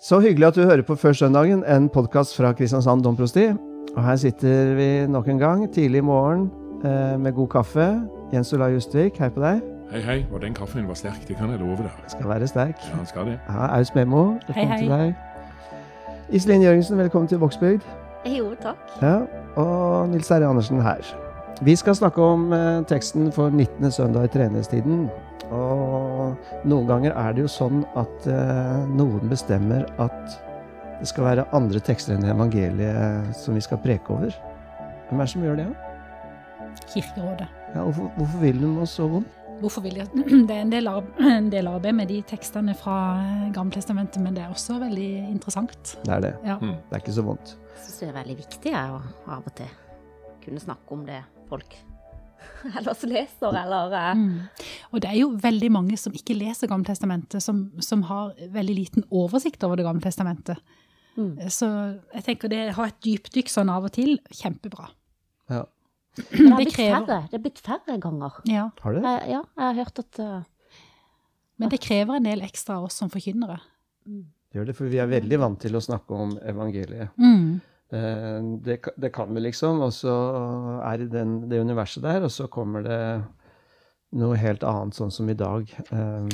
Så hyggelig at du hører på Før søndagen, en podkast fra Kristiansand domprosti. Og her sitter vi nok en gang tidlig i morgen eh, med god kaffe. Jens Olai Justvik, hei på deg. Hei, hei. Og den kaffen var sterk, det kan jeg love deg. Skal være sterk. Ja, han skal det. Ja, Aus Memo, Hei, velkommen hei. til deg. Iselin Jørgensen, velkommen til Vågsbygd. Jo, takk. Ja, og Nils Terje Andersen her. Vi skal snakke om eh, teksten for 19. søndag i treningstiden. Og noen ganger er det jo sånn at eh, noen bestemmer at det skal være andre tekster enn evangeliet som vi skal preke over. Hvem er det som gjør det? Kirkerådet. Ja, hvorfor, hvorfor vil de oss så vondt? Hvorfor vil jeg Det er en del, en del arbeid med de tekstene fra eh, Gammeltestamentet, men det er også veldig interessant. Det er det. Ja. Mm. Det er ikke så vondt. Jeg syns det er veldig viktig jeg, å av og til kunne snakke om det folk ellers leser, eller eh, Mm. Og det er jo veldig mange som ikke leser Gammeltestamentet, som, som har veldig liten oversikt over det Gamle testamentet. Mm. Så jeg tenker det å ha et dypdykk sånn av og til, kjempebra. Ja. Men det har Det blitt krever- færre. Det er blitt færre ganger. Ja, Har du det? Jeg, ja, jeg har hørt at uh... Men det krever en del ekstra av oss som forkynnere. Gjør det, for vi er veldig vant til å snakke om evangeliet. Mm. Eh, Det, det kan vi liksom, og så er det den, det universet der, og så kommer det noe helt annet, sånn som i dag. Eh,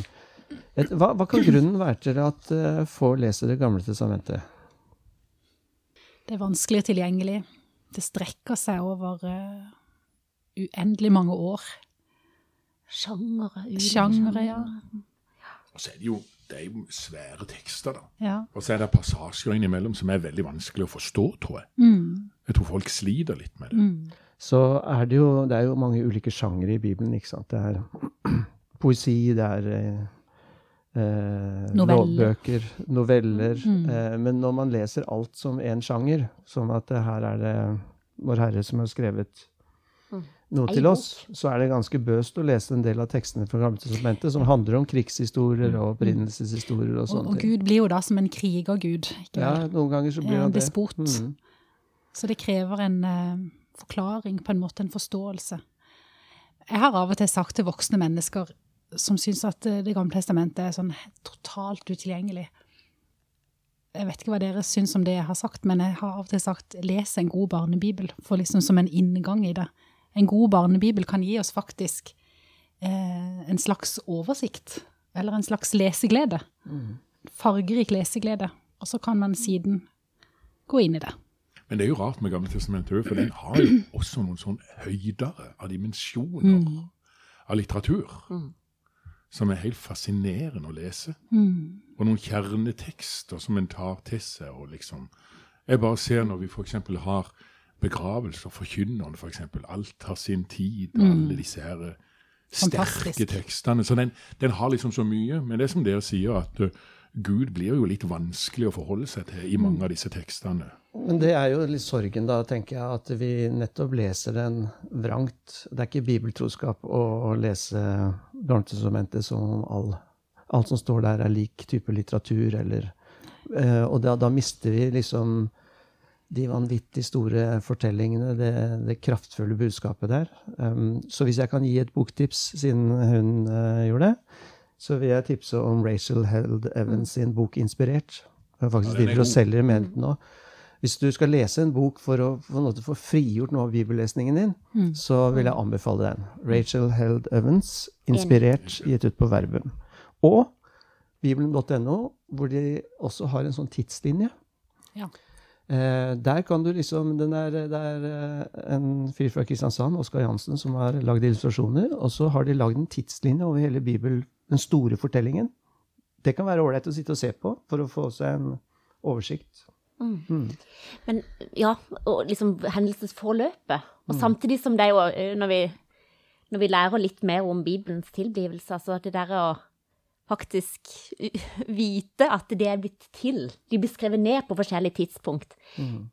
et, hva, hva kan grunnen være til at eh, få leser Det gamle testamentet? Det er vanskelig tilgjengelig. Det strekker seg over uh, uendelig mange år. sjangere Sjangere, ja. Og så er det jo, det er jo svære tekster, da. Ja. Og så er det passasjer innimellom som er veldig vanskelig å forstå, tror jeg. Mm. Jeg tror folk sliter litt med det. Mm. Så er det jo Det er jo mange ulike sjangre i Bibelen, ikke sant. Det er poesi, det er eh, eh, Noveller. lovbøker, noveller. Mm. Eh, men når man leser alt som én sjanger, som at her er det Vår Herre som har skrevet Mm. Ei til oss, så er det ganske bøst å lese en del av tekstene fra Gamle testamentet som handler om krigshistorier og opprinnelseshistorier og sånne sånne og og, Gud blir jo da som en krigergud. Ikke Ja, noen ganger så blir han det. despot. Mm. Så det krever en uh, forklaring, på en måte en forståelse. Jeg har av og til sagt til voksne mennesker som syns at eh, Det gamle testamentet er sånn totalt utilgjengelig. Jeg vet ikke hva dere syns om det jeg har sagt, men jeg har av og til sagt les en god barnebibel, for liksom som en inngang i det. En god barnebibel kan gi oss faktisk eh, en slags oversikt, eller en slags leseglede. Fargerik leseglede. Og så kan man siden gå inn i det. Men det er jo rart med Gamle testamentet òg, for den har jo også noen sånn høydere av dimensjoner Mm. av litteratur. Mm. Som er helt fascinerende å lese. Mm. Og noen kjernetekster som en tar til seg. og liksom, Jeg bare ser når vi f.eks. har begravelser, forkynnerne f.eks. Alt har sin tid, og alle disse her sterke Mm. Tekstene. Så den, den har liksom så mye. Men det er som dere sier, at uh, Gud blir jo litt vanskelig å forholde seg til i mange av disse tekstene. Men det er jo litt sorgen, da, tenker jeg, at vi nettopp leser den vrangt. Det er ikke bibeltroskap å lese Gamletestamentet som om all, alt som står der, er lik type litteratur, eller uh, Og da, da mister vi liksom de vanvittig store fortellingene, det, det kraftfulle budskapet der. Um, så hvis jeg kan gi et boktips, siden hun uh, gjorde det, så vil jeg tipse om Rachel Held Evans sin bok 'Inspirert'. Hun faktisk Ja, er driver og selger med den nå. Hvis du skal lese en bok for å få frigjort noe av bibellesningen din, Mm. så vil jeg anbefale den. Rachel Held Evans, 'Inspirert', gitt ut på Verbum. Og bibelen.no, hvor de også har en sånn tidslinje. Ja. Eh, der kan du liksom den er, Det er eh, en fyr fra Kristiansand, Oskar Jansen, som har lagd illustrasjoner. Og så har de lagd en tidslinje over hele Bibelen, den store fortellingen. Det kan være ålreit å sitte og se på for å få seg en oversikt. Mm. Mm. Men ja, og liksom hendelsesforløpet. Og samtidig som det er jo eh, når vi, når vi lærer litt mer om Bibelens tilblivelse, altså det der å faktisk vite at det er blitt til, de blir skrevet ned på forskjellige tidspunkt,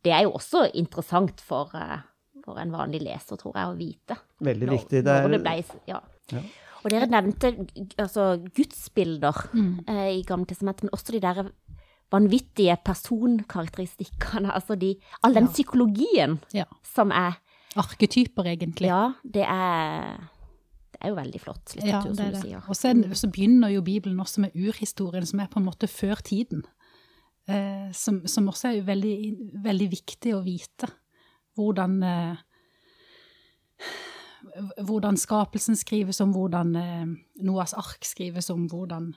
det er jo også interessant for, eh, for en vanlig leser, tror jeg, å vite. Veldig Når- viktig. Det når det er, ble, ja. Ja. Og dere nevnte altså, gudsbilder Mm. eh, i Gamle testamentet, men også de der vanvittige personkarakteristikkene, altså de, all den Ja. psykologien Ja. som er Arketyper, egentlig. Ja, det er, er jo veldig flott Ja, litteratur, det som du sier. Og så, er så begynner jo Bibelen også med urhistorien, som er på en måte før tiden. eh, som, som, også er veldig, veldig, viktig å vite. Hvordan, eh, hvordan skapelsen skrives om, hvordan eh, Noas ark skrives om, hvordan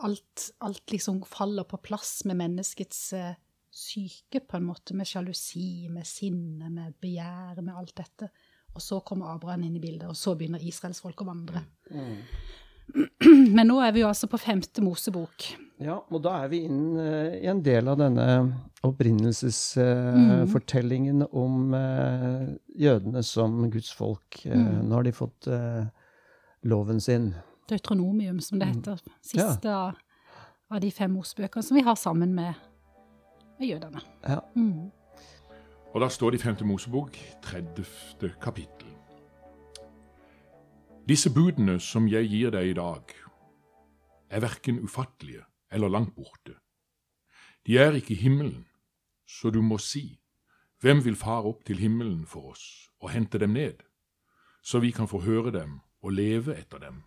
alt, alt liksom faller på plass med menneskets eh, syke, på en måte, med sjalusi, med sinne, med begjær, med alt dette. Og så kommer Abraham inn i bildet, og så begynner israelsfolk å vandre. Mm. Men nå er vi jo altså på femte Mosebok. Ja, og da er vi inn uh, i en del av denne opprinnelsesfortellingen uh, mm. om uh, jødene som Guds folk. Mm. Nå har de fått loven sin. Deutronomium, som det mm. heter. Siste ja. av, av de fem Mosebøkene som vi har sammen med, med jødene. Ja. Mm. Og da står det i 5. Mosebok, 30. kapittel. Disse budene som jeg gir deg i dag, er verken ufattelige eller langt borte. De er ikke i himmelen, så du må si, hvem vil fare opp til himmelen for oss og hente dem ned, så vi kan få høre dem og leve etter dem.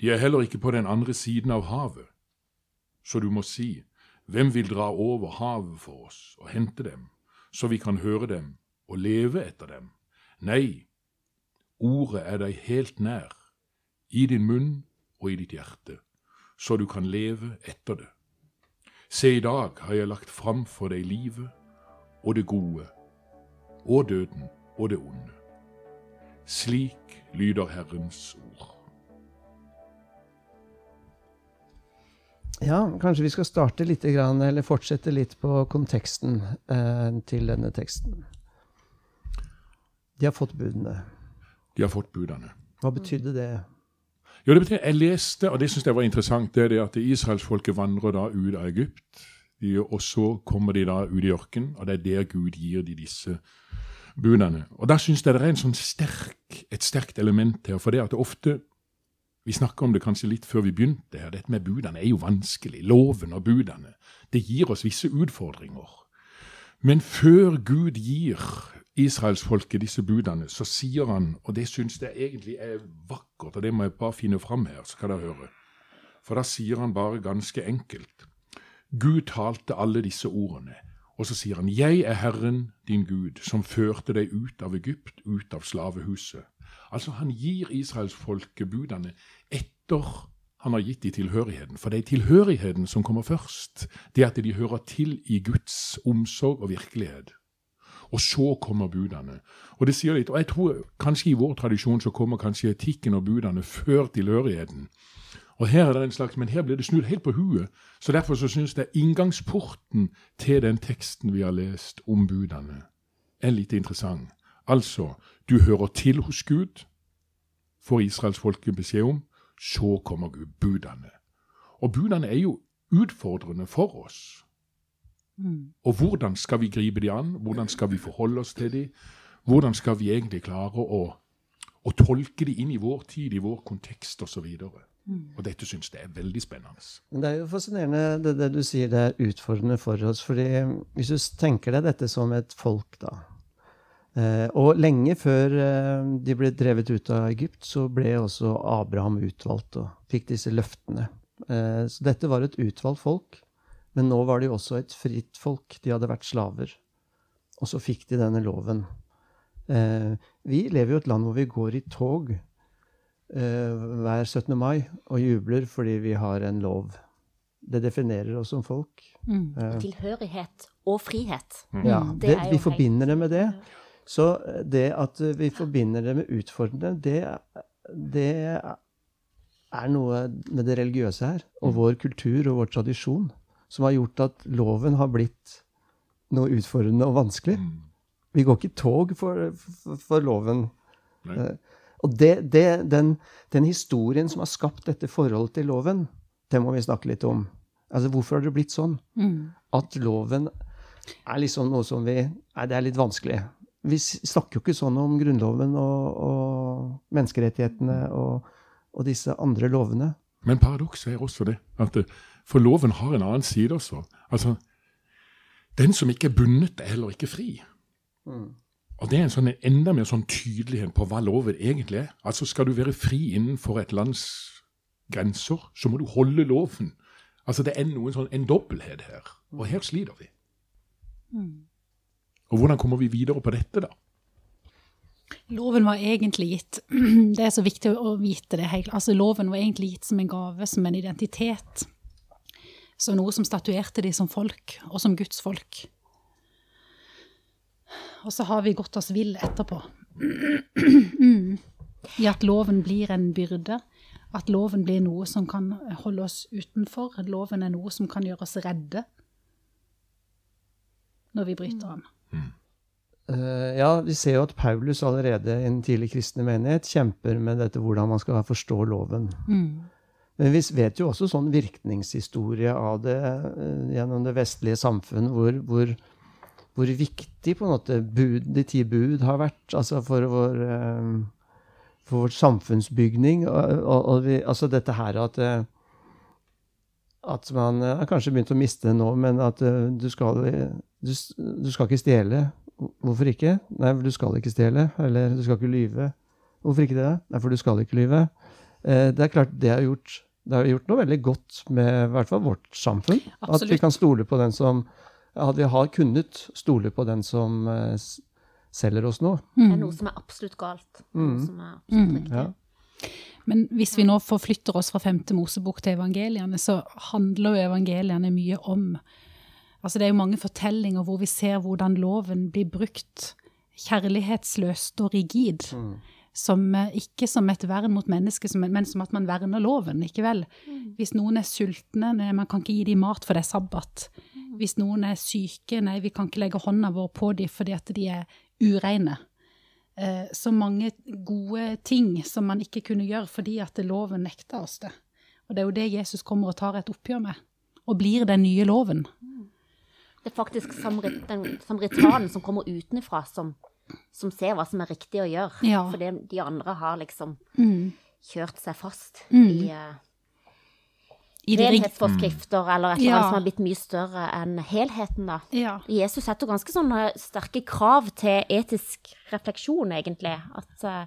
De er heller ikke på den andre siden av havet, så du må si, hvem vil dra over havet for oss og hente dem, så vi kan høre dem og leve etter dem? Nei, Ordet er deg helt nær, i din munn og i ditt hjerte, så du kan leve etter det. Se, i dag har jeg lagt fram for deg livet og det gode, og døden og det onde. Slik lyder Herrens ord. Ja, kanskje vi skal starte litt, eller fortsette litt på konteksten eh, til denne teksten. De har fått budene. De har fått budene. Hva betydde det? Jo, det betyr, Jeg leste, og det syns jeg var interessant, det er det at israelsfolket vandrer da ut av Egypt. De, og så kommer de da ut i ørkenen, og det er der Gud gir de disse budene. Og Da syns jeg det er en sånn sterk, et sterkt element her. For det at det ofte Vi snakka om det kanskje litt før vi begynte her. Dette med budene er jo vanskelig. Loven og budene. Det gir oss visse utfordringer. Men før Gud gir israelsfolket disse budene, så sier han, og det syns jeg egentlig er vakkert, og det må jeg bare finne fram her, så skal dere høre. For da sier han bare ganske enkelt Gud talte alle disse ordene, og så sier han Jeg er Herren din Gud, som førte deg ut av Egypt, ut av slavehuset. Altså, han gir israelsfolket budene etter han har gitt de tilhørigheten. For det er tilhørigheten som kommer først. Det at de hører til i Guds omsorg og virkelighet. Og så kommer budene. Og det sier litt, og jeg tror kanskje i vår tradisjon så kommer kanskje etikken og budene før tilhørigheten. Og her er det en slags, Men her blir det snudd helt på huet. Så derfor så syns jeg inngangsporten til den teksten vi har lest om budene, er litt interessant. Altså, du hører til hos Gud, får israelsfolket beskjed om. Så kommer Gud, budene. Og budene er jo utfordrende for oss. Mm. Og hvordan skal vi gripe de an? Hvordan skal vi forholde oss til de? Hvordan skal vi egentlig klare å, å tolke de inn i vår tid, i vår kontekst osv.? Mm. Og dette syns jeg er veldig spennende. Det er jo fascinerende det, det, du sier det er utfordrende for oss. fordi hvis du tenker deg dette som et folk, da Og lenge før eh, de ble drevet ut av Egypt, så ble også Abraham utvalgt og fikk disse løftene. Eh, så dette var et utvalgt folk. Men nå var de også et fritt folk. De hadde vært slaver. Og så fikk de denne loven. Eh, vi lever jo i et land hvor vi går i tog eh, hver 17. mai og jubler fordi vi har en lov. Det definerer oss som folk. Mm. Eh, Tilhørighet og frihet. Mm. Ja, det, vi forbinder det med det. Så det at vi forbinder det med utfordrende, det, det er noe med det religiøse her. Og mm. vår kultur og vår tradisjon som har gjort at loven har blitt noe utfordrende og vanskelig. Mm. Vi går ikke tog for, for, for loven. Nei. og det, det, den, den, historien som har skapt dette forholdet til loven, det må vi snakke litt om. Altså, Hvorfor har det blitt sånn? Mm. At loven er liksom noe som vi Nei, det er litt vanskelig. Vi snakker jo ikke sånn om Grunnloven og, og menneskerettighetene og, og, disse andre lovene. Men paradokset er også det at for loven har en annen side også. Altså, Den som ikke er bundet, er heller ikke fri. Mm. Og Det er en sånn, enda mer sånn tydelighet på hva loven egentlig er. Altså Skal du være fri innenfor et lands grenser, så må du holde loven. Altså Det er noen sånn, en dobbelthet her, og her sliter vi. Og hvordan kommer vi videre på dette, da? Loven var egentlig gitt Det er så viktig å vite det. helt. Altså, loven var egentlig gitt som en gave, som en identitet. Som noe som statuerte de som folk, og som Guds folk. Og så har vi gått oss vill etterpå. I at loven blir en byrde. At loven blir noe som kan holde oss utenfor. At loven er noe som kan gjøre oss redde når vi bryter den. Eh, ja, vi ser jo at Paulus allerede i den tidlig kristne menighet kjemper med dette hvordan man skal forstå loven. Men vi vet jo også sånn virkningshistorie av det eh, gjennom det vestlige samfunn, hvor, hvor, hvor viktig på en måte bud, de ti bud har vært altså for vår, eh, for vår samfunnsbygning. Og, og, og vi, altså dette her at at man har kanskje begynt å miste det nå, men at du skal, du, du skal ikke stjele. Hvorfor ikke? Nei, for du skal ikke stjele. Eller du skal ikke lyve. Hvorfor ikke det? Nei, for du skal ikke lyve. Eh, Det er klart det har gjort, det har gjort noe veldig godt med i hvert fall vårt samfunn. At vi kan stole på den som At vi har kunnet stole på den som eh, selger oss noe. Det er noe som er absolutt galt. Noe Mm. som er absolutt riktig. Ja. Men hvis vi nå forflytter oss fra femte Mosebok til evangeliene, så handler jo evangeliene mye om Altså det er jo mange fortellinger hvor vi ser hvordan loven blir brukt kjærlighetsløst og rigid. Som, eh, ikke som et vern mot mennesket, men som at man verner loven, ikke vel? Hvis noen er sultne, nei, man kan ikke gi dem mat for det er sabbat. Hvis noen er syke, nei, vi kan ikke legge hånda vår på dem fordi at de er ureine. Eh, så mange gode ting som man ikke kunne gjøre fordi at loven nekta oss det. Og det er jo det Jesus kommer og tar et oppgjør med. Og blir den nye loven. Det er faktisk samrit, den samaritanen som kommer utenfra, som, som ser hva som er riktig å gjøre. Ja. Fordi de andre har liksom Mm. kjørt seg fast Mm. i uh, I renhetsforskrifter eller et eller Ja. annet som har blitt mye større enn helheten, da. Ja. Jesus setter ganske sånne sterke krav til etisk refleksjon, egentlig. At eh,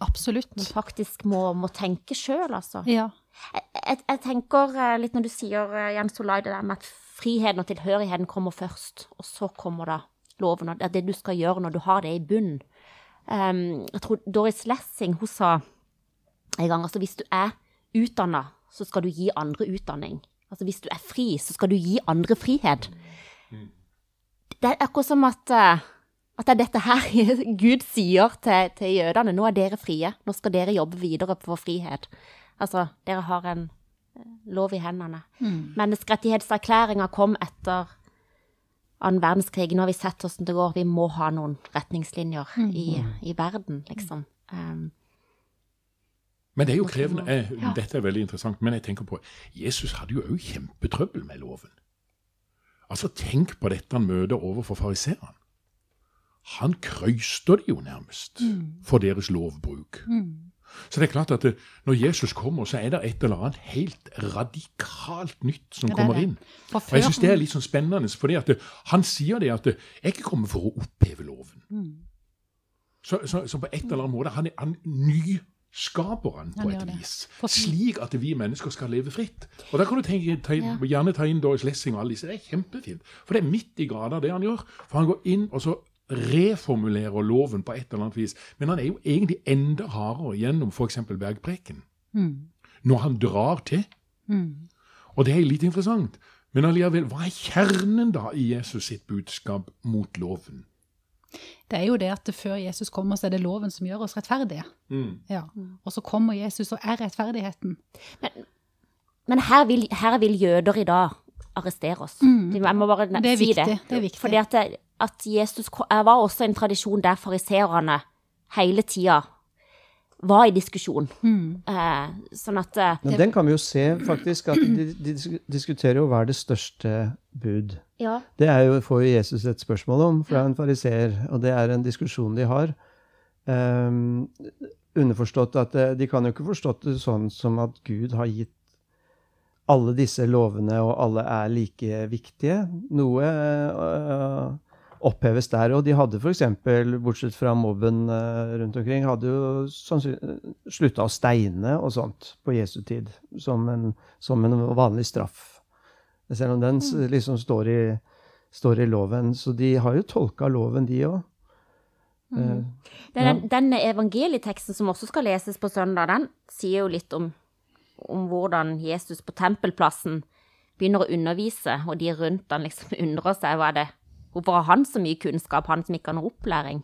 Absolutt. man faktisk må, må tenke sjøl, altså. Ja. Jeg, jeg, jeg tenker eh, litt når du sier, eh, Jens Solai, det der med at friheten og tilhørigheten kommer først, og så kommer da loven, og det du skal gjøre når du har det i bunnen. Um, jeg tror Doris Lessing, hun sa en gang, altså hvis du er utdannet, så skal du gi andre utdanning. Altså hvis du er fri, så skal du gi andre frihet. Det er akkurat som at, eh, at det er dette her Gud sier til, til jødene. Nå er dere frie. Nå skal dere jobbe videre for frihet. Altså, dere har en lov i hendene. Menneskerettighetserklæringa kom etter annen verdenskrig. Nå har vi sett hvordan det går. Vi må ha noen retningslinjer i, i verden, liksom. Um, Men det er jo krevende. Jeg, Dette er veldig interessant. Men jeg tenker på Jesus hadde jo òg kjempetrøbbel med loven. Altså, tenk på dette han møter overfor fariseerne. Han krøyster de jo nærmest for deres lovbruk. Så det er klart at det, når Jesus kommer, så er det et eller annet helt radikalt nytt som det er kommer inn. For Og jeg syns det er litt sånn spennende, at det, han sier det at det, 'jeg er ikke kommet for å oppheve loven'. Så, så, så på et eller annet måte han, er- han nyskaper han på et vis. Slik at vi mennesker skal leve fritt. Og da kan du tenke, ta, gjerne ta inn Doris Lessing og alle disse. Det er kjempefint. For det er midt i grader det han gjør. For han går inn og så reformulerer loven på et eller annet vis. Men han er jo egentlig enda hardere gjennom f.eks. bergpreken. Når han drar til. Og det er litt interessant. Men alliavel, hva er kjernen da i Jesus sitt budskap mot loven? Det er jo det at før Jesus kommer, så er det loven som gjør oss rettferdige. Ja. Og så kommer Jesus og er rettferdigheten. men her vil, her vil jøder i dag arrestere oss. Jeg må bare si Det er si viktig, det. det er viktig. Fordi at, det- at Jesus det var også en tradisjon der fariseerne hele tida var i diskusjon. Mm. Eh, sånn at eh, Men den kan vi jo se, faktisk, at de, de diskuterer jo hva er det største bud. Ja. Det er jo, får jo Jesus et spørsmål om fra en fariseer, og det er en diskusjon de har. Um, underforstått at eh, de kan jo ikke forstått det sånn som at Gud har gitt alle disse lovene, og alle er like viktige. Noe eh, oppheves der. Og de hadde f.eks., bortsett fra mobben eh, rundt omkring, hadde jo slutta å steine og sånt på Jesu tid, som en, som en vanlig straff. Selv om den liksom står i, står i loven. Så de har jo tolka loven, de òg. Den, den evangelieteksten som også skal leses på søndag, den sier jo litt om, om hvordan Jesus på tempelplassen begynner å undervise, og de rundt han liksom undrer seg hva er det Hvorfor har han så mye kunnskap, han som ikke har noe opplæring?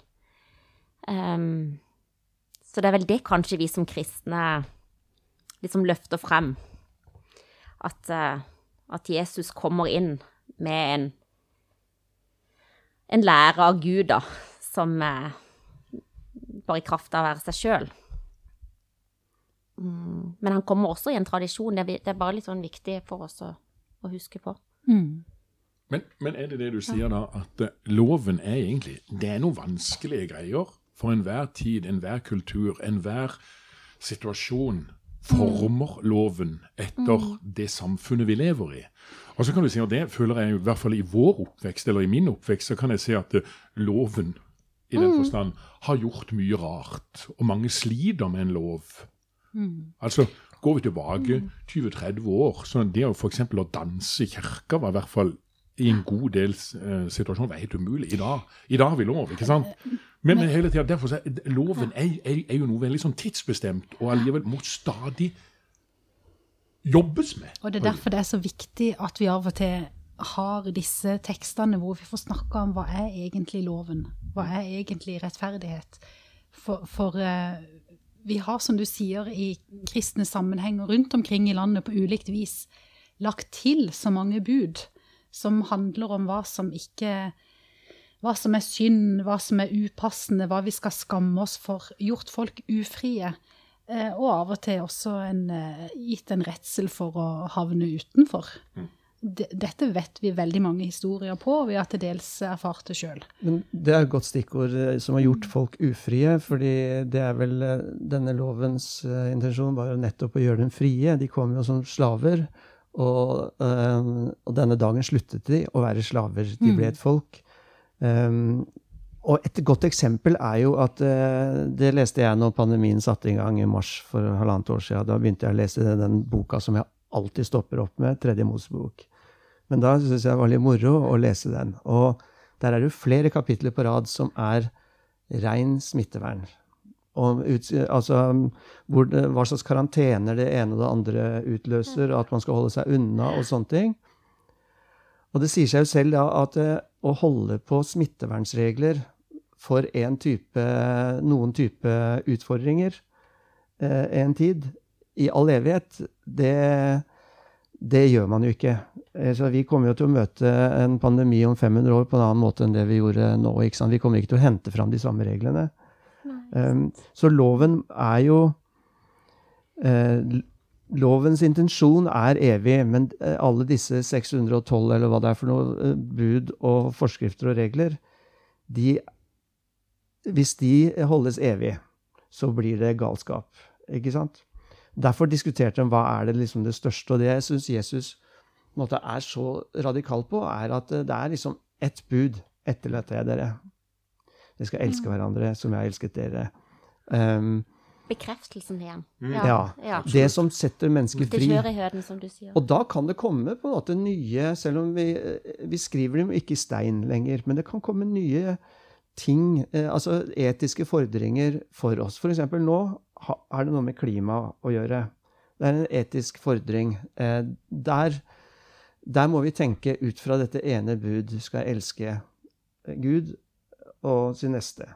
Um, så det er vel det kanskje vi som kristne liksom løfter frem. At, eh, at Jesus kommer inn med en, en lære av Gud, da, som eh, bare i kraft av å være seg sjøl. Mm, men han kommer også i en tradisjon. Det er, bare litt sånn viktig for oss å, å huske på. Mm. Men, men er det det du sier da, at eh, loven er egentlig Det er noen vanskelige greier for enhver tid, enhver kultur, enhver situasjon former loven etter det samfunnet vi lever i. Og så kan du si, og det føler jeg i hvert fall i vår oppvekst, eller i min oppvekst, så kan jeg si at eh, loven i den forstand har gjort mye rart, og mange sliter med en lov. Altså, går vi tilbake 20-30 år, så det å eksempel å danse i kirka var i hvert fall i en god del uh, situasjoner var helt umulig. I dag, I dag har vi lov, ikke sant? Men, men hele tiden, derfor er loven er, er, er jo noe veldig sånn tidsbestemt, og allikevel må stadig jobbes med. Og det er derfor det er så viktig at vi av og til har disse tekstene hvor vi får snakka om hva er egentlig loven? Hva er egentlig rettferdighet? For, for uh, vi har, som du sier, i kristne sammenhenger rundt omkring i landet på ulikt vis lagt til så mange bud som handler om hva som ikke hva som er synd, hva som er upassende, hva vi skal skamme oss for. Gjort folk ufrie. Eh, og av og til også en, eh, gitt en redsel for å havne utenfor. D- Dette vet vi veldig mange historier på, og vi har til dels erfart det sjøl. Det er et godt stikkord eh, som har gjort folk ufrie. fordi det er vel denne lovens intensjon var jo nettopp å gjøre dem frie. De kom jo som slaver. Og, eh, og denne dagen sluttet de å være slaver. De ble et folk. Um, og et godt eksempel er jo at eh, Det leste jeg når pandemien satte i gang i mars for halvannet år siden. Da begynte jeg å lese den boka som jeg alltid stopper opp med, Tredje Mosebok. Men da syntes jeg det var litt moro å lese den. Og der er det flere kapitler på rad som er rein smittevern. Og ut, altså, det, hva slags karantener det ene og det andre utløser, og at man skal holde seg unna og sånne ting. Og det sier seg jo selv da at eh, å holde på smittevernsregler for en type, noen type utfordringer eh, en tid, i all evighet, det, det gjør man jo ikke. Eh, Så vi kommer jo til å møte en pandemi om 500 år på en annen måte enn det vi gjorde nå. Vi kommer ikke til å hente fram de samme reglene. Så loven er jo eh, Lovens intensjon er evig, men eh, alle disse 612 eller hva det er for noe, eh, bud og forskrifter og regler, de Hvis de holdes evig, så blir det galskap. Ikke sant? Derfor diskuterte de hva er det liksom det største, og det jeg syns Jesus måte, er så radikal på, er at det er liksom ett bud. Etterlater jeg dere. Dere skal elske hverandre som jeg har elsket dere. Um, Bekreftelsen igjen. ja. ja. Det som setter mennesket Det fri. kjører i høyden, som du sier. Og da kan det komme på en måte nye Selv om vi, vi skriver dem ikke i stein lenger, men det kan komme nye ting, eh, altså etiske fordringer for oss. For eksempel nå er det noe med klima å gjøre. Det er en etisk fordring. Eh, Der, der må vi tenke ut fra dette ene bud. Du skal elske Gud og sin neste.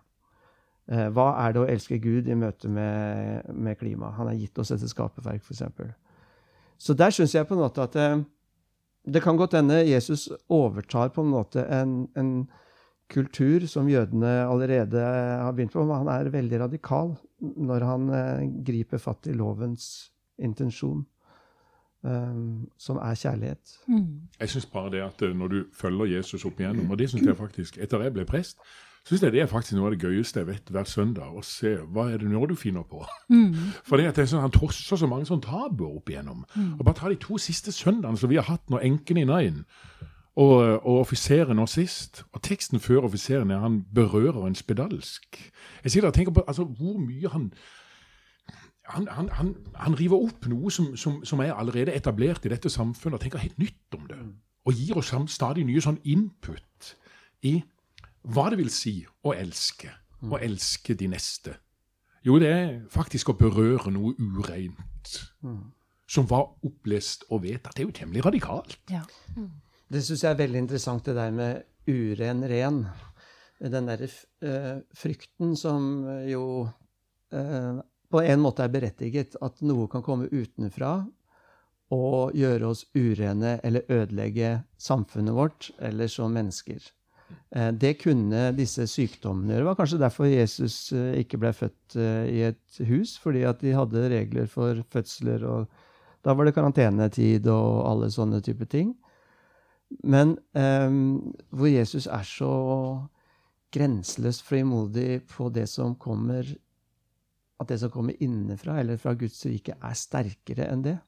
Eh, Hva er det å elske Gud i møte med, med klima? Han har gitt oss dette skaperverk, f.eks. Så der syns jeg på en måte at eh, det kan godt hende Jesus overtar på en måte en, en kultur som jødene allerede har begynt på, men han er veldig radikal når han eh, griper fatt i lovens intensjon, Um, som er kjærlighet. Jeg syns bare det at når du følger Jesus opp igjennom, og det syns jeg faktisk Etter jeg ble prest, syns jeg det er faktisk noe av det gøyeste jeg vet hver søndag. Å se hva er det nå du finner på. For det at det sånn, Han trosser så mange sånne tabuer opp igjennom. Og Bare ta de to siste søndagene som vi har hatt når enken i Nain og, og offiseren nå sist. Og teksten før offiseren er han berører en spedalsk. Jeg sitter og tenker på altså, hvor mye han han, han, han, han, river opp noe som, som, som, er allerede etablert i dette samfunnet, og tenker helt nytt om det. Og gir oss stadig nye sånn input i hva det vil si å elske. Å elske de neste. Jo, det er faktisk å berøre noe ureint. Som var opplest og vedtatt. Det er jo temmelig radikalt. Ja. Det syns jeg er veldig interessant, det der med uren ren. Den derre uh, frykten som jo uh, på en måte er berettiget. At noe kan komme utenfra og gjøre oss urene eller ødelegge samfunnet vårt eller som mennesker. Uh, det kunne disse sykdommene gjøre. Det var kanskje derfor Jesus ikke ble født i et hus, fordi at de hadde regler for fødsler, og da var det karantenetid og alle sånne type ting. Men um, hvor Jesus er så grenseløst frimodig på det som kommer At det som kommer innenfra, eller fra Guds rike, er sterkere enn det.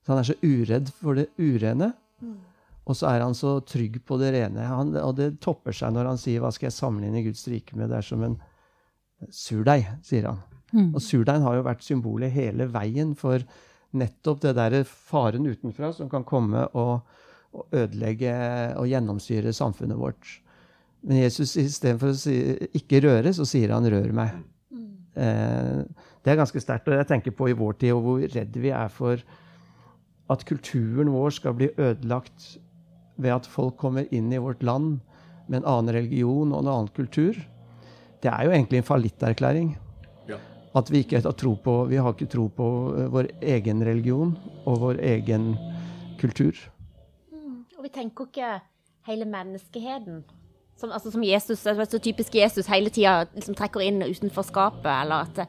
Så han er så uredd for det urene. Mm. Og så er han så trygg på det rene. Han, og det topper seg når han sier 'Hva skal jeg sammenligne Guds rike med?' Det er som en surdeig, sier han. Mm. Og surdeigen har jo vært symbolet hele veien for nettopp det derre faren utenfra som kan komme og og, ødelegge og gjennomsyre samfunnet vårt. Men Jesus istedenfor å si 'ikke røre', så sier han 'rør meg'. Eh, det er ganske sterkt. Og jeg tenker på i vår tid og hvor redde vi er for at kulturen vår skal bli ødelagt ved at folk kommer inn i vårt land med en annen religion og en annen kultur. Det er jo egentlig en fallitterklæring. Ja. At vi ikke har tro på, vi har ikke tro på eh, vår egen religion og vår egen kultur og vi tenker ikke hele menneskeheten. Som, altså, som Jesus, så typisk Jesus hele tida liksom trekker inn utenfor skapet, eller at det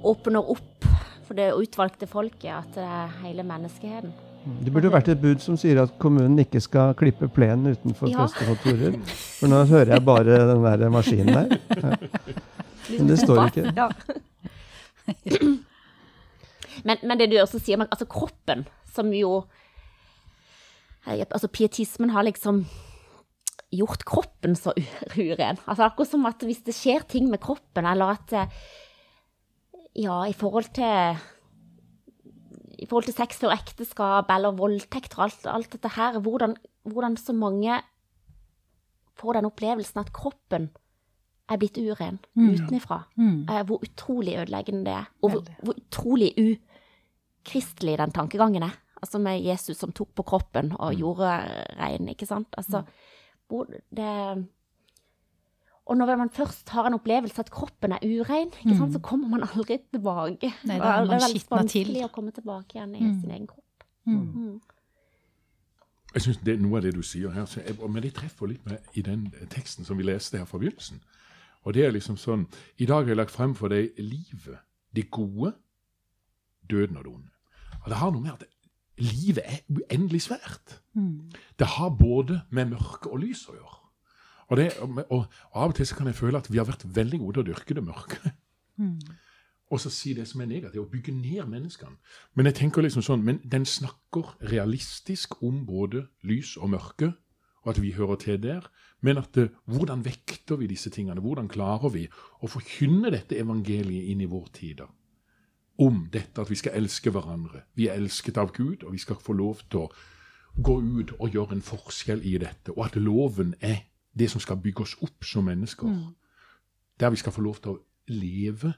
åpner opp for det utvalgte folket, at det er hele menneskeheten. Det burde vært et bud som sier at kommunen ikke skal klippe plenen utenfor ja. For nå hører jeg bare den der maskinen der. Ja. Men det står ikke. Men, men, det du også sier, altså kroppen, som jo Altså, pietismen har liksom gjort kroppen så uren. Altså, akkurat som at hvis det skjer ting med kroppen, eller at eh, Ja, i forhold til i forhold til sex og ekteskap eller voldtekt og alt, alt dette her, hvordan, hvordan, så mange får den opplevelsen at kroppen er blitt uren mm. utenfra. Mm. Eh, hvor utrolig ødeleggende det er. Og hvor, hvor utrolig ukristelig den tankegangen er altså med Jesus som tok på kroppen og mm. gjorde rein, ikke sant. Altså, hvor det og når man først har en opplevelse at kroppen er urein, ikke sant, så mm. kommer man aldri tilbake. Nei, da er man det er veldig vanskelig å komme tilbake igjen i mm. sin egen kropp. Mm. mm. Jeg synes det er Noe av det du sier her, jeg, men det treffer litt med i den teksten som vi leste her fra begynnelsen. Og det er liksom sånn I dag har jeg lagt frem for deg livet, det gode, døden og det onde. Og det har noe med at livet er uendelig svært. Mm. Det har både med mørke og lys å gjøre. Og, det, og, og, av og til så kan jeg føle at vi har vært veldig gode til å dyrke det mørke. Mm. Og så si det som er negativt, å bygge ned menneskene. Men jeg tenker liksom sånn, men den snakker realistisk om både lys og mørke, og at vi hører til der. Men at det, hvordan vekter vi disse tingene? Hvordan klarer vi å forkynne dette evangeliet inn i vår tid? da? om dette at vi skal elske hverandre. Vi er elsket av Gud, og vi skal få lov til å gå ut og gjøre en forskjell i dette. Og at loven er det som skal bygge oss opp som mennesker. Mm. Der vi skal få lov til å leve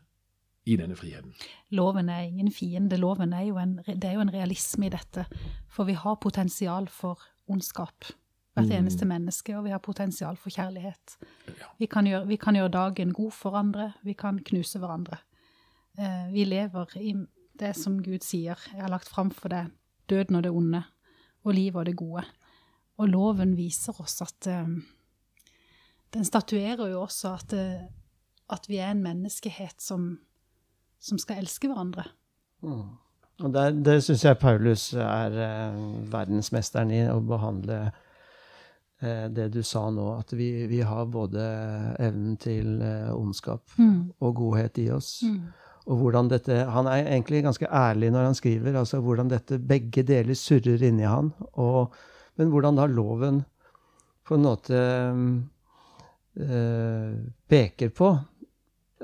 i denne friheten. Loven er ingen fiende. Loven er jo en, det er jo en realisme i dette. For vi har potensial for ondskap. Hvert mm. eneste menneske, og vi har potensial for kjærlighet. Ja. Vi, kan gjøre, vi kan gjøre dagen god for andre, vi kan knuse hverandre. Eh, vi lever i det som Gud sier. Jeg har lagt fram for deg døden og det onde, og livet og det gode. Og loven viser oss at um, Den statuerer jo også at, uh, at, vi er en menneskehet som, som skal elske hverandre. Mm. Og Det, det syns jeg Paulus er eh, verdensmesteren i, å behandle eh, det du sa nå. At vi, vi har både evnen til ondskap mm. og godhet i oss. Mm og hvordan dette, Han er egentlig ganske ærlig når han skriver, altså hvordan dette begge deler surrer inni han. Og, men hvordan da loven på en måte øh, peker på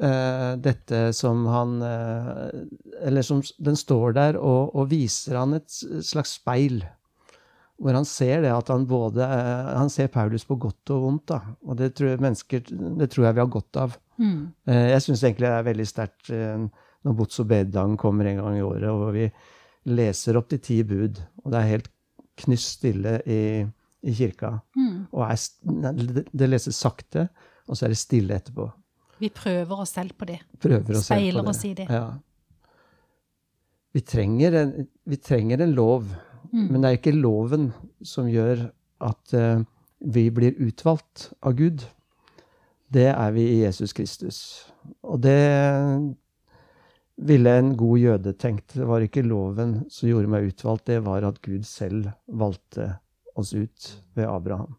eh, dette som han eh, Eller som den står der og, og viser han et slags speil. Hvor han ser det at han både eh, Han ser Paulus på godt og vondt. da, Og det tror mennesker, det tror jeg vi har godt av. Mm. Eh, Jeg syns egentlig det er veldig sterkt eh, når Bots og bededagen kommer en gang i året, og vi leser opp de ti bud, og det er helt knyst stille i, i kirka. Mm. Og er, det, leses sakte, og så er det stille etterpå. Vi prøver oss selv på det. Prøver på Speiler oss i det. Ja. Vi trenger en, vi trenger en lov, Mm. men det er ikke loven som gjør at uh, vi blir utvalgt av Gud. Det er vi i Jesus Kristus. Og det ville en god jøde tenkt. Det var ikke loven som gjorde meg utvalgt, det var at Gud selv valgte oss ut ved Abraham.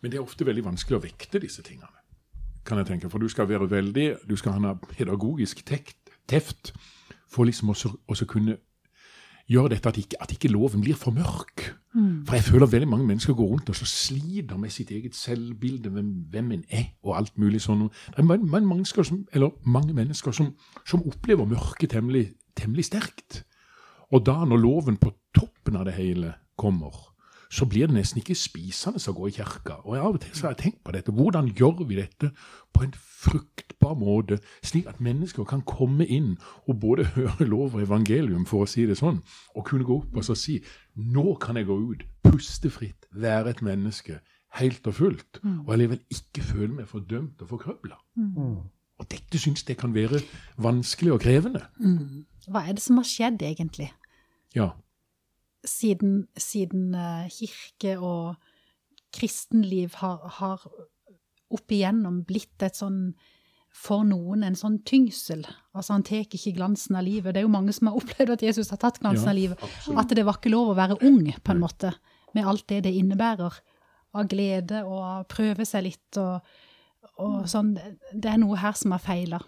Men det er ofte veldig vanskelig å vekte disse tingene. kan jeg tenke, For du skal være veldig, du skal ha en pedagogisk tekt, teft for liksom også, også kunne gjøre dette at ikke, at ikke loven blir for mørk. For jeg føler veldig mange mennesker går rundt og så sliter med sitt eget selvbilde, hvem, hvem en er, og alt mulig sånn. Det er mange, mennesker som, eller mange mennesker som, som opplever mørket temmelig, temmelig sterkt. Og da, når loven på toppen av det hele kommer, så blir det nesten ikke spisende å gå i kirka. Og jeg av og til så har jeg tenkt på dette. Hvordan gjør vi dette på en fruktbar måte, slik at mennesker kan komme inn og både høre lov og evangelium, for å si det sånn, og kunne gå opp og så si nå kan jeg gå ut, puste fritt, være et menneske, helt og fullt, og allikevel ikke føle meg fordømt og forkrøbla. Og dette syns jeg kan være vanskelig og krevende. Hva er det som har skjedd, egentlig? Ja. Siden, siden eh, kirke og kristenliv har, har opp igjennom blitt et sånn for noen en sånn tyngsel. Altså Han tar ikke glansen av livet. Det er jo mange som har opplevd at Jesus har tatt glansen Ja, av livet. absolutt. At det var ikke lov å være ung, på en måte, med alt det det innebærer av glede og av prøve seg litt og, og sånn. Det er noe her som har feila.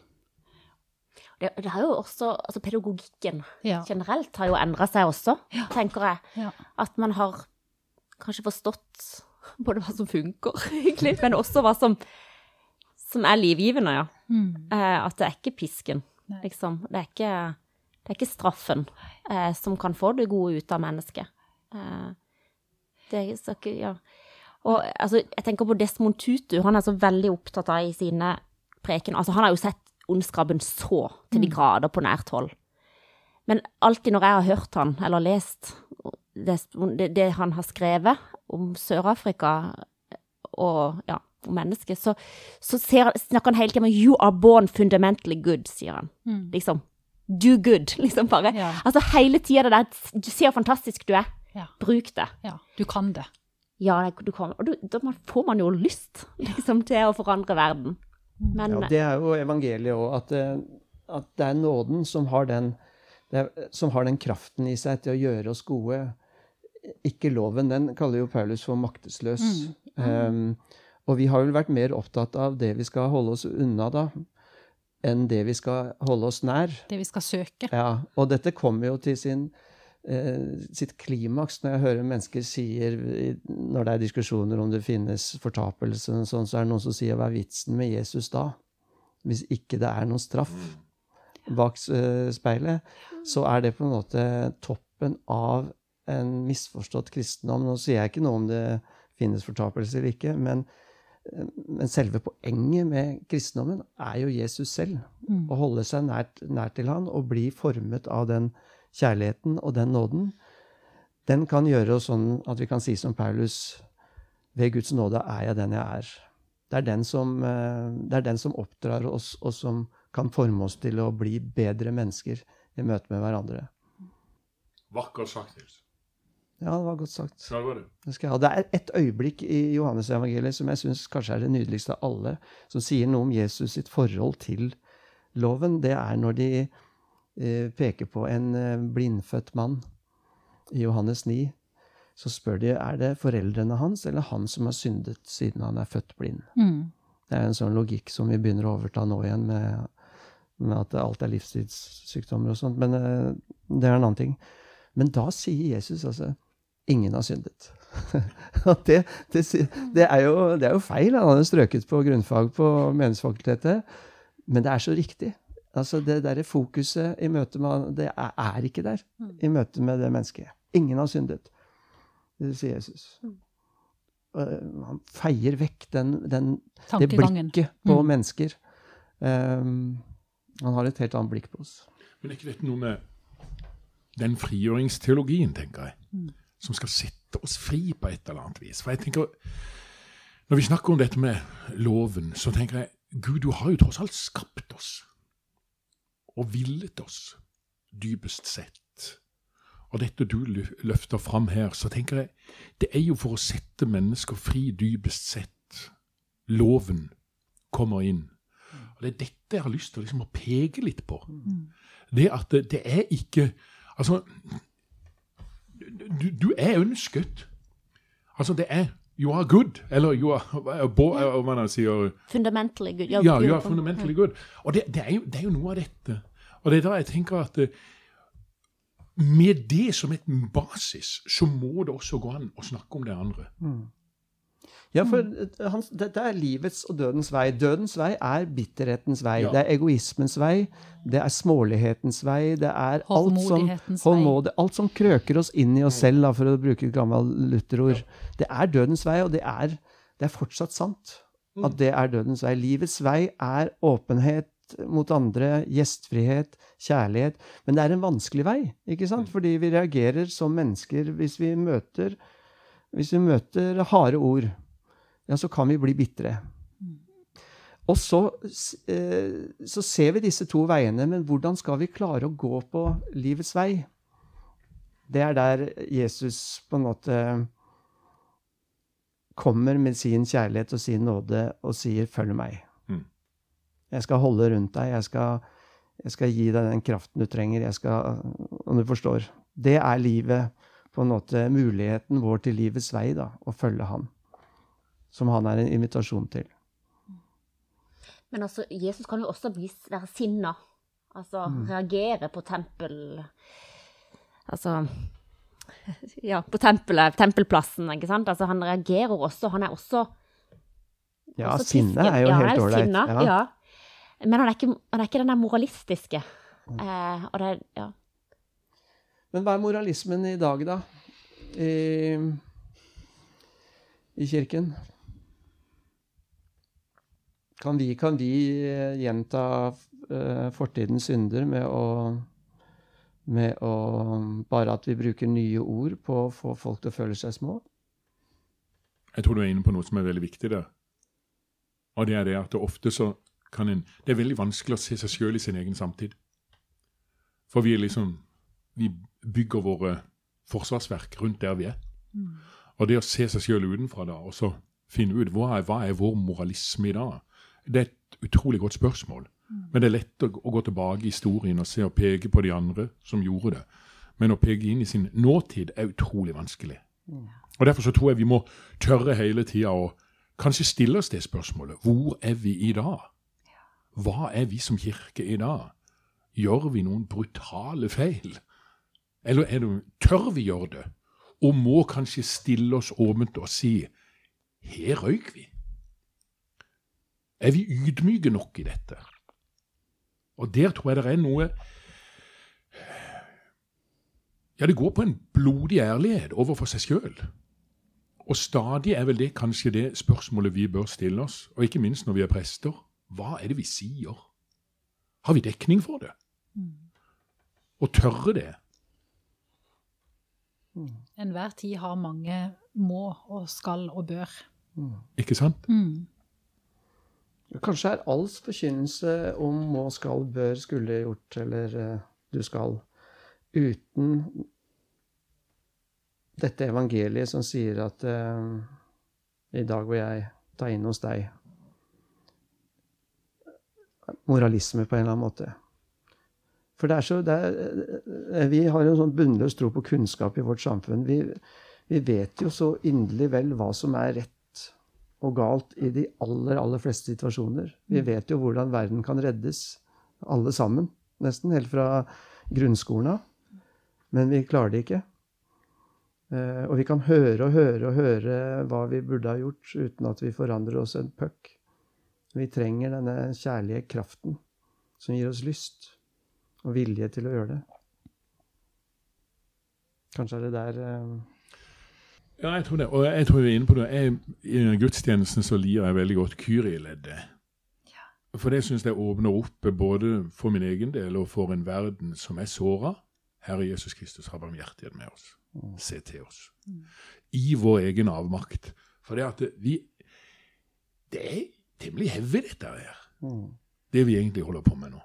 Det, det har jo også, altså Pedagogikken Ja. generelt har jo endra seg også, tenker jeg. Ja. At man har kanskje forstått både hva som funker, egentlig, men også hva som, som er livgivende, ja. Mm. Eh, at det er ikke pisken, Nei. liksom. Det er ikke, det er ikke straffen eh, som kan få det gode ut av mennesket. Eh, det så ikke, ja. Og altså, jeg tenker på Desmond Tutu, han er så veldig opptatt av i sine preken. Altså, han har jo sett ondskapen så til de grader på nært hold. Men alltid når jeg har hørt han, eller lest det, det, han har skrevet om Sør-Afrika og ja, om mennesket, så, så ser, snakker han hele tiden om «you are born fundamentally good», sier han. Liksom, do good, liksom bare. Ja. Altså hele tiden det der, du ser hvor fantastisk du er, Ja. bruk det. ja. Du kan det. Ja, du kan, og du, da får man jo lyst, liksom, til å forandre verden. Men, Ja, det er jo evangeliet òg, at, det- at det er nåden som har, den, det er, som har den kraften i seg til å gjøre oss gode. Ikke loven. Den kaller jo Paulus for maktesløs. Um, og vi har vel vært mer opptatt av det vi skal holde oss unna, da, enn det vi skal holde oss nær. Det vi skal søke. Ja, og dette kommer jo til sin, eh, sitt klimaks når jeg hører mennesker sier Når det er diskusjoner om det finnes fortapelse, og sånn, så er det noen som sier hva er vitsen med Jesus da? Hvis ikke det er noen straff bak eh, speilet, så er det på en måte toppen av en misforstått kristendom. Nå sier jeg ikke noe om det finnes fortapelse eller ikke, men, eh, men selve poenget med kristendommen er jo Jesus selv. Å holde seg nært, nært til han og bli formet av den kjærligheten og den nåden. Den kan gjøre oss sånn at vi kan si som Paulus ved Guds nåde er jeg den jeg er. Det er den som, eh, det er den som oppdrar oss, og som kan forme oss til å bli bedre mennesker i møte med hverandre. Vakkert sagt, Nils. Ja, det var godt sagt. Ja, det var det. Det, skal jeg ha. det er et øyeblikk i Johannes-evangeliet som jeg syns kanskje er det nydeligste av alle, som sier noe om Jesus sitt forhold til loven. Det er når de peker på en eh, blindfødt mann i Johannes 9. Så spør de er det foreldrene hans eller han som har syndet siden han er født blind. Mm. Det er en sånn logikk som vi begynner å overta nå igjen, med, med at alt er livsstilssykdommer og sånt. Men eh, det er en annen ting. Men da sier Jesus altså ingen har syndet. Det, det, det, er jo, det er jo feil. Han hadde strøket på grunnfag på Menighetsfakultetet. Men det er så riktig. Altså Det der fokuset i møte med Det er, er ikke der Mm. i møte med det mennesket. Ingen har syndet. Sier Jesus. Mm. Og han feier vekk den, den, det blikket på Mm. mennesker. Um, han har et helt annet blikk på oss. Men er ikke dette noe med den frigjøringsteologien, tenker jeg, Mm. som skal sette oss fri på et eller annet vis? For jeg tenker, Når vi snakker om dette med loven, så tenker jeg Gud, du har jo tross alt skapt oss. Og villet oss, dypest sett. Og dette du løfter fram her, så tenker jeg det er jo for å sette mennesker fri, dypest sett. Loven kommer inn. Og Det er dette jeg har lyst til liksom, å peke litt på. Det at det, det er ikke Altså, du, du er ønsket. Altså, det er You are good. Eller you are bo, Hva man sier Fundamentally good. Ja, you are fundamentally good. Og det, det, er jo, det er jo noe av dette. Og det er da jeg tenker at eh, med det som et basis, så må det også gå an å snakke om det andre. Ja, for eh, han, dette er livets og dødens vei. Dødens vei er bitterhetens vei. Ja. Det er egoismens vei. Det er smålighetens vei. Det er alt som, Hovmodighetens alt som krøker oss inn i oss selv, da, for å bruke et gammelt lutherord. Ja. Det er dødens vei, og det er, det er fortsatt sant at det er dødens vei. Livets vei er åpenhet mot andre, gjestfrihet, kjærlighet. Men det er en vanskelig vei, ikke sant? Fordi vi reagerer som mennesker hvis vi møter, hvis vi møter harde ord. Ja, så kan vi bli bitre. Og så, eh, så ser vi disse to veiene, men hvordan skal vi klare å gå på livets vei? Det er der Jesus på en måte kommer med sin kjærlighet og sin nåde og sier 'følg meg'. Mm. Jeg skal holde rundt deg. Jeg skal, jeg skal gi deg den kraften du trenger. Jeg skal, om du forstår. Det er livet, på en måte muligheten vår til livets vei, da, å følge han. Som han er en invitasjon til. Men altså, Jesus kan jo også være sinna. Altså reagere på tempel... Altså Ja, på tempelet, tempelplassen, ikke sant? Altså, han reagerer også. Han er også Ja, også sinne pisken. er jo ja, helt ålreit. Ja. Ja. Men han er ikke, han er ikke den der moralistiske. Eh, og det ja. Men hva er moralismen i dag, da? I, i kirken? Kan vi, kan vi eh, gjenta eh, fortidens synder med å, med å Bare at vi bruker nye ord på å få folk til å føle seg små? Jeg tror du er inne på noe som er veldig viktig der. Og det er det at det ofte så en Det er veldig vanskelig å se seg sjøl i sin egen samtid. For vi er liksom Vi bygger våre forsvarsverk rundt der vi er. Og det å se seg sjøl utenfra da, og så finne ut hva er, hva er vår moralisme i dag, det er et utrolig godt spørsmål. Men det er lett å, å gå tilbake i historien og se og peke på de andre som gjorde det. Men å peke inn i sin nåtid er utrolig vanskelig. Og Derfor så tror jeg vi må tørre hele tida å kanskje stille oss det spørsmålet. Hvor er vi i dag? Hva er vi som kirke i dag? Gjør vi noen brutale feil? Eller er det, tør vi gjøre det? Og må kanskje stille oss åpent og si her røyk vi. Er vi ydmyke nok i dette? Og der tror jeg det er noe Ja, det går på en blodig ærlighet overfor seg sjøl. Og stadig er vel det kanskje det spørsmålet vi bør stille oss, og ikke minst når vi er prester. Hva er det vi sier? Har vi dekning for det? Og tørre det? Enhver tid har mange må og skal og bør. Ikke sant? Mm. Kanskje er alls forkynnelse om må, skal, bør, skulle gjort eller uh, du skal, uten dette evangeliet som sier at uh, i dag vil jeg ta inn hos deg moralisme på en eller annen måte. For det er så, det er, vi har en sånn bunnløs tro på kunnskap i vårt samfunn. Vi, vi vet jo så inderlig vel hva som er rett og galt i de aller, aller fleste situasjoner. Vi vet jo hvordan verden kan reddes, alle sammen. Nesten helt fra grunnskolen av. Men vi klarer det ikke. Eh, og vi kan høre og høre og høre hva vi burde ha gjort, uten at vi forandrer oss en puck. Vi trenger denne kjærlige kraften som gir oss lyst og vilje til å gjøre det. Kanskje er det der uh... Ja, jeg tror det. Og jeg tror vi er inne på det. Jeg, I gudstjenesten så liker jeg veldig godt Kyrie-leddet. For det syns jeg åpner opp både for min egen del og for en verden som er såra. Herre Jesus Kristus, ha barmhjertighet med oss. Se til oss. I vår egen avmakt. For det at vi Det er temmelig heavy, dette her. mm, Det vi egentlig holder på med nå.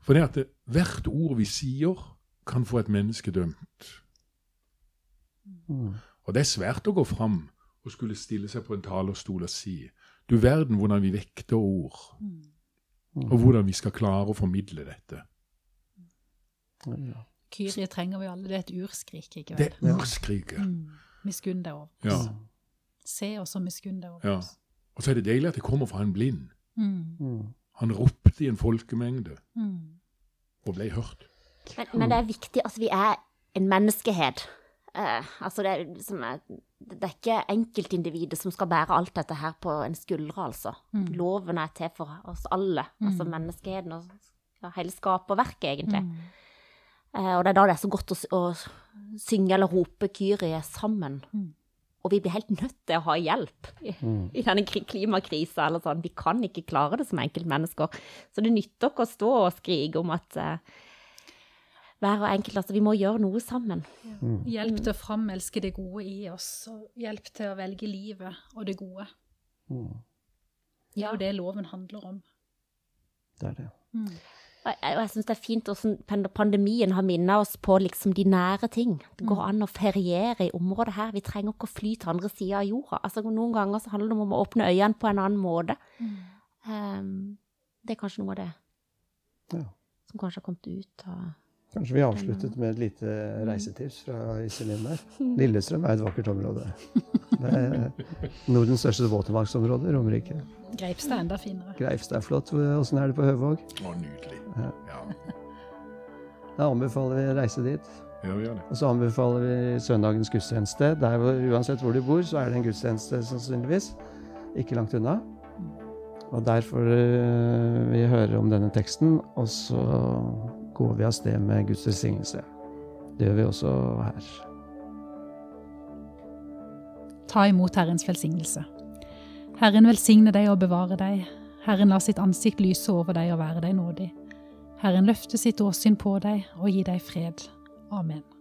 For det at det, hvert ord vi sier, kan få et menneske dømt. mm, Og det er svært å gå fram og skulle stille seg på en talerstol og si Du verden hvordan vi vekter ord, mm. og hvordan vi skal klare å formidle dette. Ja. Kyrie trenger vi alle. Det er et urskrik, ikke vel? Det er urskriket. Mm. Miskunn deg over Ja. oss. Se oss og miskunn deg over Ja. oss. Og så er det deilig at det kommer fra en blind. Mm. Mm. Han ropte i en folkemengde Mm. og ble hørt. Men, men det er viktig, at vi er en menneskehet. Eh, altså det, er, som er, det er ikke enkeltindividet som skal bære alt dette her på en skuldre, altså. Mm. Loven er til for oss alle, altså menneskeheten og ja, hele skaperverket, egentlig. Mm. Eh, og det er da det er så godt å, å synge eller rope Kyrie sammen. Mm. Og vi blir helt nødt til å ha hjelp i, Mm. i denne kri- klimakrisa. Eller sånn. Vi kan ikke klare det som enkeltmennesker. Så det nytter ikke å stå og skrike om at uh, hver og enkelt, altså vi må gjøre noe sammen. Hjelp til å framelske det gode i oss, og hjelp til å velge livet og det gode. Mm. Det er jo det loven handler om. Det er det. Og jeg, jeg syns det er fint hvordan pandemien har minnet oss på liksom de nære ting. Det går an å feriere i området her. Vi trenger ikke å fly til andre sida av jorda. Altså, noen ganger så handler det om å åpne øynene på en annen måte. Um, det er kanskje noe av det Ja. som kanskje har kommet ut av Kanskje vi avsluttet med et lite reisetips fra Iselin der. Lillestrøm er et vakkert område. Det er Nordens største våtmarksområde, Romerike. Greipstad er enda finere. Greipstad er flott. Åssen er det på Høvåg? Å, nydelig. Ja. Ja, Da anbefaler vi å reise dit. ja vi gjør det. Og så anbefaler vi søndagens gudstjeneste. Der uansett hvor du bor, så er det en gudstjeneste sannsynligvis. Ikke langt unna. Og der får eh, vi høre om denne teksten, og så går vi av sted med Guds velsignelse. Det gjør vi også her. Ta imot Herrens velsignelse. Herren velsigne deg og bevare deg. Herren la sitt ansikt lyse over deg og være deg nådig. Herren løfte sitt åsyn på deg og gi deg fred. Amen.